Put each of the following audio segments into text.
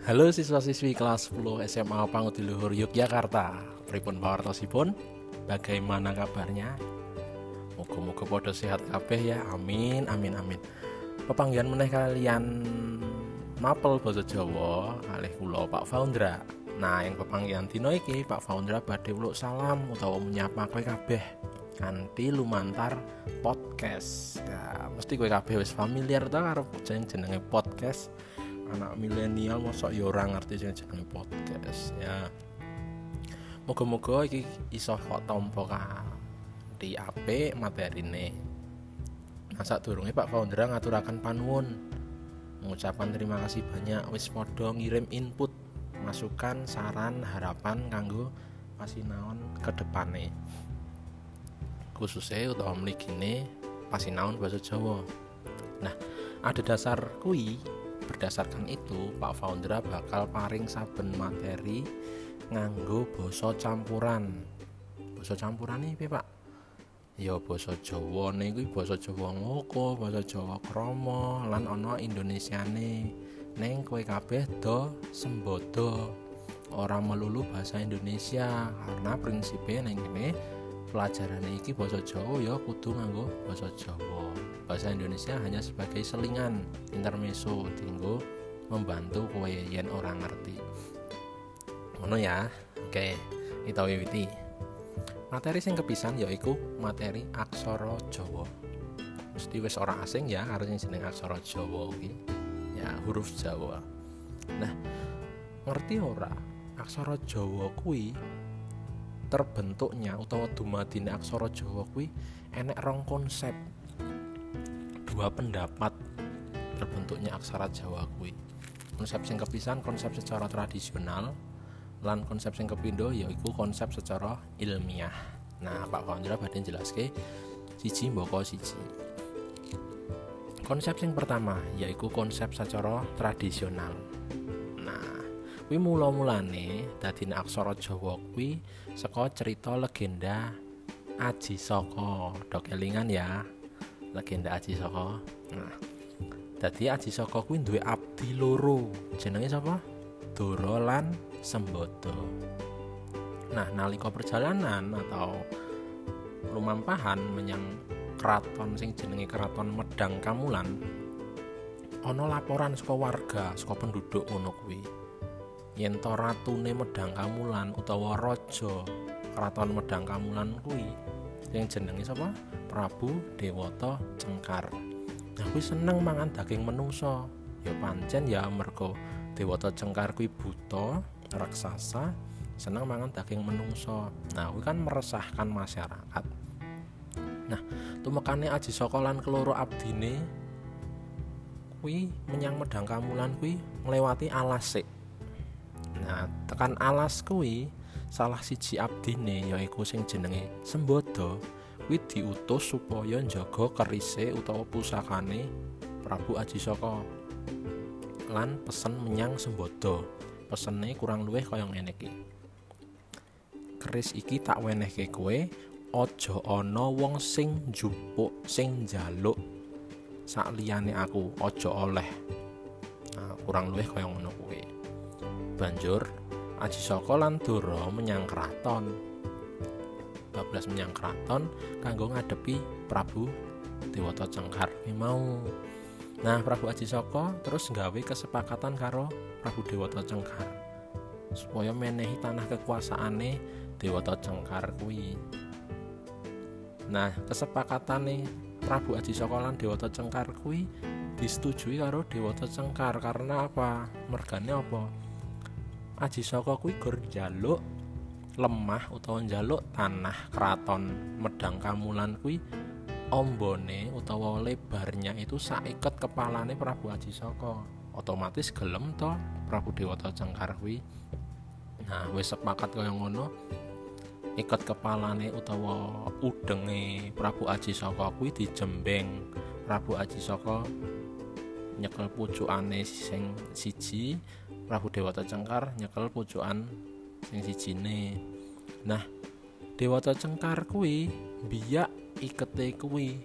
Halo siswa-siswi kelas 10 SMA Pangutiluhur Yogyakarta Pripun pawartosipun? Bagaimana kabarnya? Moga-moga podo sehat kabeh ya Amin amin amin Pepanggian meneh kalian mapel basa Jawa kalih kula Pak Faundra Nah, yang pepanggian dino iki Pak Faundra badhe uluk salam utawa menyapa kowe kabeh kanthi lumantar podcast. Ya, mesti kowe kabeh wis familiar ta karo jenenge podcast anak milenial mosok ya ora ngerti sing jenenge podcast ya. Moga-moga iki iso kok tampa di apik materine. Nah sadurunge Pak Founder ngaturaken panuwun. Mengucapkan terima kasih banyak. Wis padha ngirim input masukan saran harapan kanggo pasinaon ke depane. Khususnya utawa mligine pasinaon bahasa Jawa. Nah ada dasar kui berdasarkan itu Pak Founder bakal paring saben materi nganggo basa campuran. Basa campuran iki Pak? Ya basa Jawa kuwi basa Jawa ngoko basa Jawa kromo lan ana Indonesiane. Neng kowe kabeh do sembodo. Ora melulu bahasa Indonesia karena prinsipnya neng ini pelajaran iki basa Jawa ya kudu nganggo basa Jawa bahasa Indonesia hanya sebagai selingan intermezzo tinggu membantu kowe yen orang ngerti. Ngono ya? Oke kita wiwiti. Materi sing kepisan yaiku materi aksara Jawa. Mesti wis orang asing ya harus jeneng aksara Jawa iki ya huruf Jawa. Nah ngerti ora? Aksara Jawa kuwi terbentuknya utawa dumadine aksara Jawa kuwi enek rong konsep dua pendapat terbentuknya aksara Jawa kui konsep sing kepisan konsep secara tradisional lan konsep sing kepindo yaiku konsep secara ilmiah. Nah Pak Founder badhe jelaske siji mboko siji. Konsep sing pertama yaiku konsep secara tradisional. Nah kuwi mula-mulane dadi aksara Jawa kuwi saka cerita legenda Aji Saka dok elingan ya legenda Aji Soko. Nah, dadi Aji Soko kuwi duwe abdi loro. Jenenge sapa? Doro lan Sembodo. Nah, nalika perjalanan atau lumampahan menyang keraton sing jenenge keraton Medang Kamulan ana laporan saka warga, saka penduduk ngono kuwi. Yen to ratune Medang Kamulan utawa raja keraton Medang Kamulan kuwi yang jenenge sapa? Prabu Dewata Cengkar. Nah, seneng mangan daging menungso. Ya pancen ya mergo Dewata Cengkar kuwi buta, raksasa, seneng mangan daging menungso. Nah, kuwi kan meresahkan masyarakat. Nah, tumekane Aji Saka lan keloro abdine kuwi menyang Medang Kamulan kuwi nglewati alas. Nah, tekan alas kuwi salah siji abdine yaiku sing jenenge Sembodo kuwi diutus supaya njaga kerise utawa pusakane Prabu Aji Saka lan pesen menyang Sembodo. Pesene kurang luwih kaya ngene iki. Keris iki tak wenehke kowe aja ana wong sing njupuk sing njaluk sak liyane aku aja oleh. Nah, kurang luwih kaya ngono kuwi. Banjur Aji Saka lan Dora menyang keraton bablas menyang keraton kanggo ngadepi Prabu Dewata Cengkar. Mau. Nah Prabu Aji Soko terus nggawe kesepakatan karo Prabu Dewata Cengkar supaya menehi tanah kekuasaane Dewata Cengkar kuwi. Nah kesepakatane Prabu Aji Soko lan Dewata Cengkar kuwi disetujui karo Dewata Cengkar karena apa? Mergane apa Aji Soko kuwi gur jaluk lemah utawa njaluk tanah keraton Medang Kamulan kuwi ombone utawa lebarnya itu saiket kepalane Prabu Aji Saka otomatis gelem to Prabu Dewata Cengkar kuwi. Nah wis sepakat kaya ngono iket kepalane utawa udenge Prabu Aji Saka kuwi dijembeng. Prabu Aji Saka nyekel pucukane sing siji Prabu Dewata Cengkar nyekel pucukan sing sijine. Nah Dewata Cengkar kuwi biyak ikete kuwi.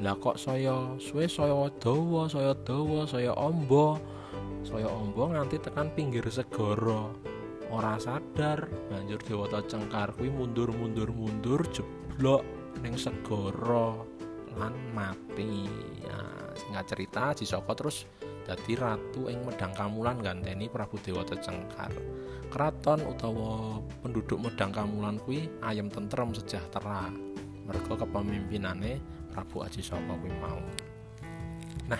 Lah kok saya suwe saya dawa saya dawa saya ombo? Saya ombo nganti tekan pinggir segara. Ora sadar banjur dewata cengkar kuwi mundur mundur mundur jeblok ning segara. Lan mati. Ya singkat cerita Jisoko terus dadi ratu ing Medang Kamulan ganteni Prabu Dewata Cengkar keraton utawa penduduk Medang Kamulan kuwi ayam tentrem sejahtera. Mereka kepemimpinane Prabu Aji Saka kuwi mau. Nah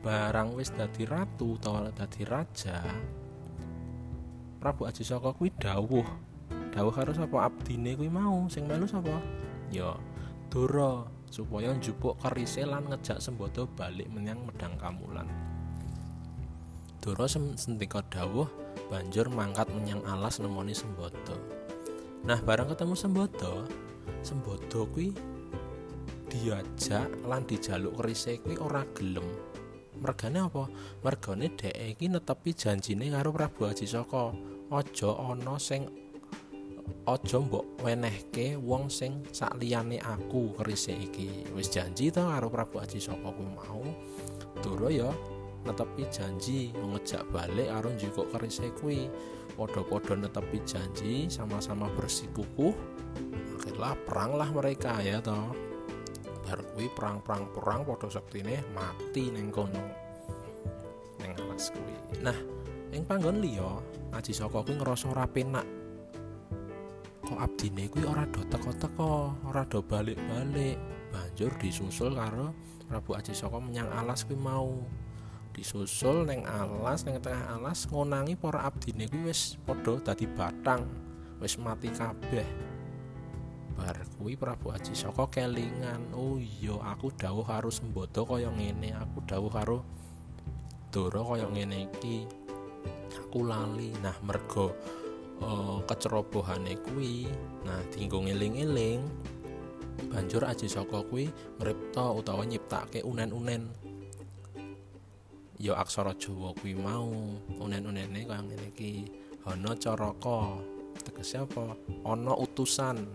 barang wis dadi ratu utawa dadi raja Prabu Aji Saka kuwi dawuh. Dawuh karo sapa abdine kuwi mau? Sing melu sapa? Ya Dora supaya njupuk kerise lan ngejak Sembodo balik menyang Medang Kamulan. Dora sentika dawuh banjur mangkat menyang alas nemoni Sembodo. Nah, bareng ketemu Sembodo, Sembodo kuwi diajak lan dijaluk kerise kuwi ora gelem. Mergane apa? Mergane dhek iki netepi janjine karo Prabu Haji Saka. Aja ana sing aja mbok wenehke wong sing sakliyane aku kerise iki. Wis janji to karo Prabu Aji Saka kuwi mau Dora ya netepi janji ngejak balik karo njukuk kerise kuwi. Padha-padha netepi janji sama-sama bersikukuh akhirnya perang lah mereka ya toh bar kuwi perang-perang perang padha sektine mati ning kono ning alas kuwi. Nah ing panggon liya Aji Saka kuwi ngerasa ora penak kok abdine kuwi ora do teko-teko, ora do balik-balik. Banjur disusul karo Prabu Aji Saka menyang alas kuwi mau. Disusul neng alas, neng tengah alas ngonangi para abdine kuwi wis padha dadi batang, wis mati kabeh. Bar kuwi Prabu Aji Saka kelingan, "Oh iya, aku dawuh karo Sembodo kaya ngene, aku dawuh karo Dora kaya ngene iki." Aku lali. Nah, mergo uh, kecerobohane kuwi. Nah tinggo ngeling-eling banjur aji saka kuwi ngripta utawa nyiptake unen-unen. Ya aksara Jawa kuwi mau unen-unene kaya ngene iki. Hana Caraka tegese apa? Ana utusan.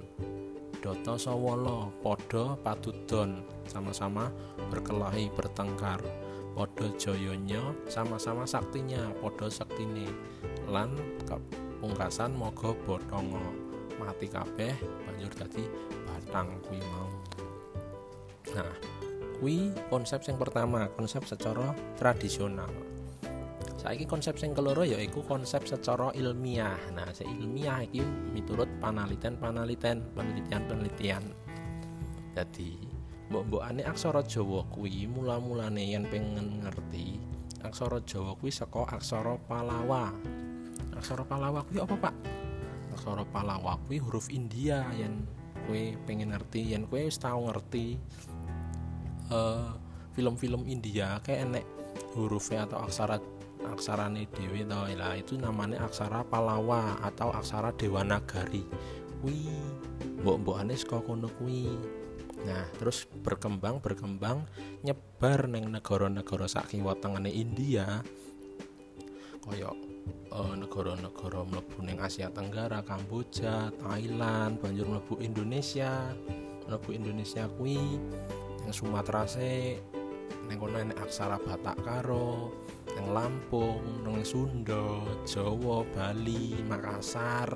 Data Sawala padha padudon sama-sama berkelahi bertengkar. Padha jayanya sama-sama saktinya padha saktine. Lan pungkasan moga bothonga mati kabeh banjur dadi batang kuwi mau. Nah kuwi konsep yang pertama konsep secara tradisional. Saiki konsep yang keloro yaiku konsep secara ilmiah. Nah se ilmiah iki miturut panaliten-panaliten penelitian-penelitian. Jadi mbok-mbokane aksara Jawa kuwi mula-mulane yen pengen ngerti aksara Jawa kuwi saka aksara Palawa aksara Palawa kuwi apa Pak? Aksara Palawa kuwi huruf India yang kue pengen ngerti yang kue tau ngerti uh, film-film India kayak enek hurufnya atau aksara aksarane dewi tau lah itu namanya aksara Palawa atau aksara Dewanagari kuwi mbok anis kok kono kuwi. Nah, terus berkembang berkembang nyebar neng negara-negara sak kiwa tengene India koyok uh, negara-negara mlebu ning Asia Tenggara, Kamboja, Thailand, banjur mlebu Indonesia. Mlebu Indonesia kuwi yang Sumatera se ning kono enek aksara Batak karo, ning Lampung, ning Sunda, Jawa, Bali, Makassar,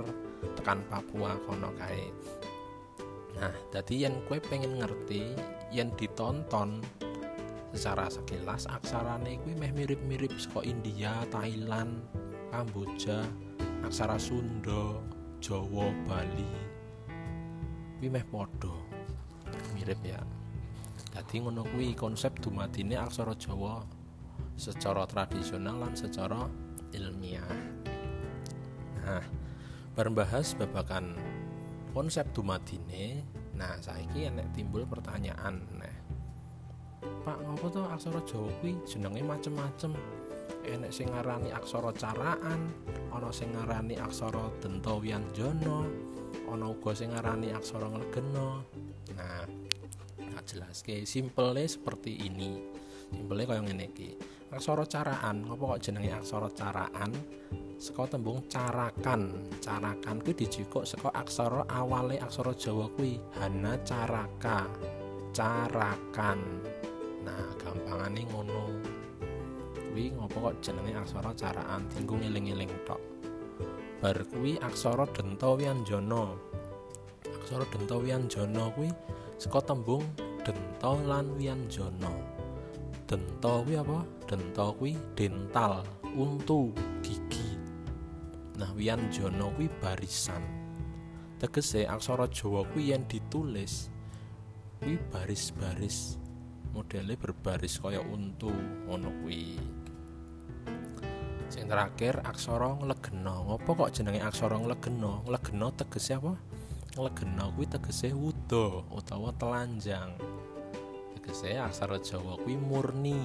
tekan Papua kono kae. Nah, jadi yang kue pengen ngerti, yang ditonton secara sekilas aksarane kuwi meh mirip-mirip saka India, Thailand, Kamboja, aksara Sunda, Jawa, Bali. Kuwi meh padha. Mirip ya. Dadi ngono kuwi konsep dumadine aksara Jawa secara tradisional lan secara ilmiah. Nah, berbahas babakan konsep dumadine. Nah, saiki enek timbul pertanyaan. Nah, Pak, ngopo to aksara Jawa kuwi jenenge macem-macem enek sing ngarani aksara caraan ana sing ngarani aksara denta wianjana ana uga sing ngarani aksara nglegena nah tak jelaske simpelnya seperti ini. Simpelnya kaya ngene iki. Aksara caraan ngopo kok jenenge aksara caraan? Saka tembung carakan. Carakan kuwi dijikuk saka aksara awale aksara Jawa kuwi hana caraka. Carakan. Nah gampangane ngono kuwi ngopo kok jenenge aksara caraan? Tinggu ngiling-ngiling tok. Bar kuwi aksara denta wianjana. Aksara denta wianjana kuwi saka tembung denta lan wianjana. Denta kuwi apa? Denta kuwi dental untu gigi. Nah wianjana kuwi barisan. Tegese aksara Jawa kuwi yen ditulis kuwi baris-baris. Modelnya berbaris kaya untu ngono kuwi sing terakhir aksara nglegena ngopo kok jenenge aksara nglegena nglegena tegese apa? Nglegena kuwi tegese wuda utawa telanjang. Tegese aksara Jawa kuwi murni.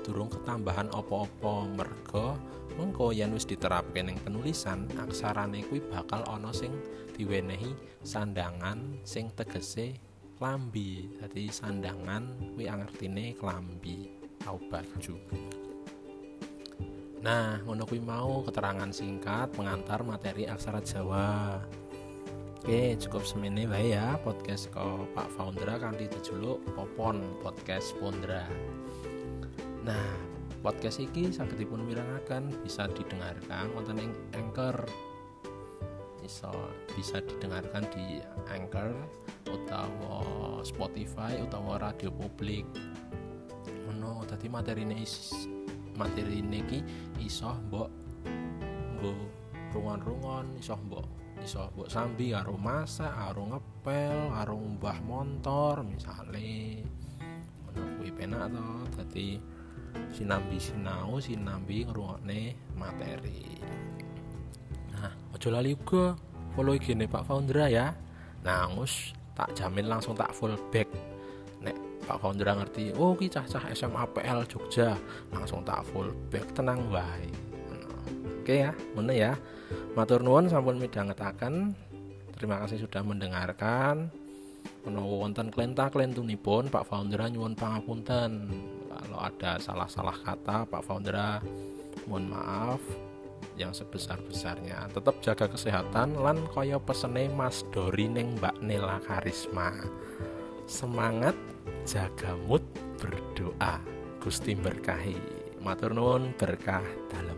Durung ketambahan apa-apa. Merga mengko yen wis diterapke ning penulisan aksarane kuwi bakal ana sing diwenehi sandangan sing tegese klambi. Jadi sandangan kuwi artine klambi. Atau baju nah ngono kuwi mau keterangan singkat pengantar materi aksara Jawa Oke, cukup semene wae ya podcast ko Pak Foundera kan dijuluk Popon Podcast Pondra. Nah, podcast iki saged dipun mirengaken bisa didengarkan wonten ing Anchor. Bisa bisa didengarkan di Anchor utawa Spotify utawa radio publik ngono dadi materine is materine iki iso mbok nggo rungon-rungon iso mbok iso mbok sambi karo masak karo ngepel karo mbah motor misale. Ngono kuwi penak to. Dadi sinambi sinau sinambi ngrungokne materi. Nah aja lali uga. Follow IG-ne Pak Foundera ya. Nah ngus tak jamin langsung tak full back Pak Founder ngerti. Oh ki cah-cah SMA PL Jogja. Langsung tak full back tenang wae oke ya mana ya. Matur nuwun sampun midhangetaken. Terima kasih sudah mendengarkan. Menawa wonten klenta klentunipun Pak Founder nyuwun pangapunten. Kalau ada salah-salah kata Pak Founder mohon maaf. Yang sebesar-besarnya tetap jaga kesehatan lan kaya pesene Mas Dori neng Mbak Nela Karisma. Semangat jaga mood berdoa. Gusti berkahi. Matur nuwun berkah dalam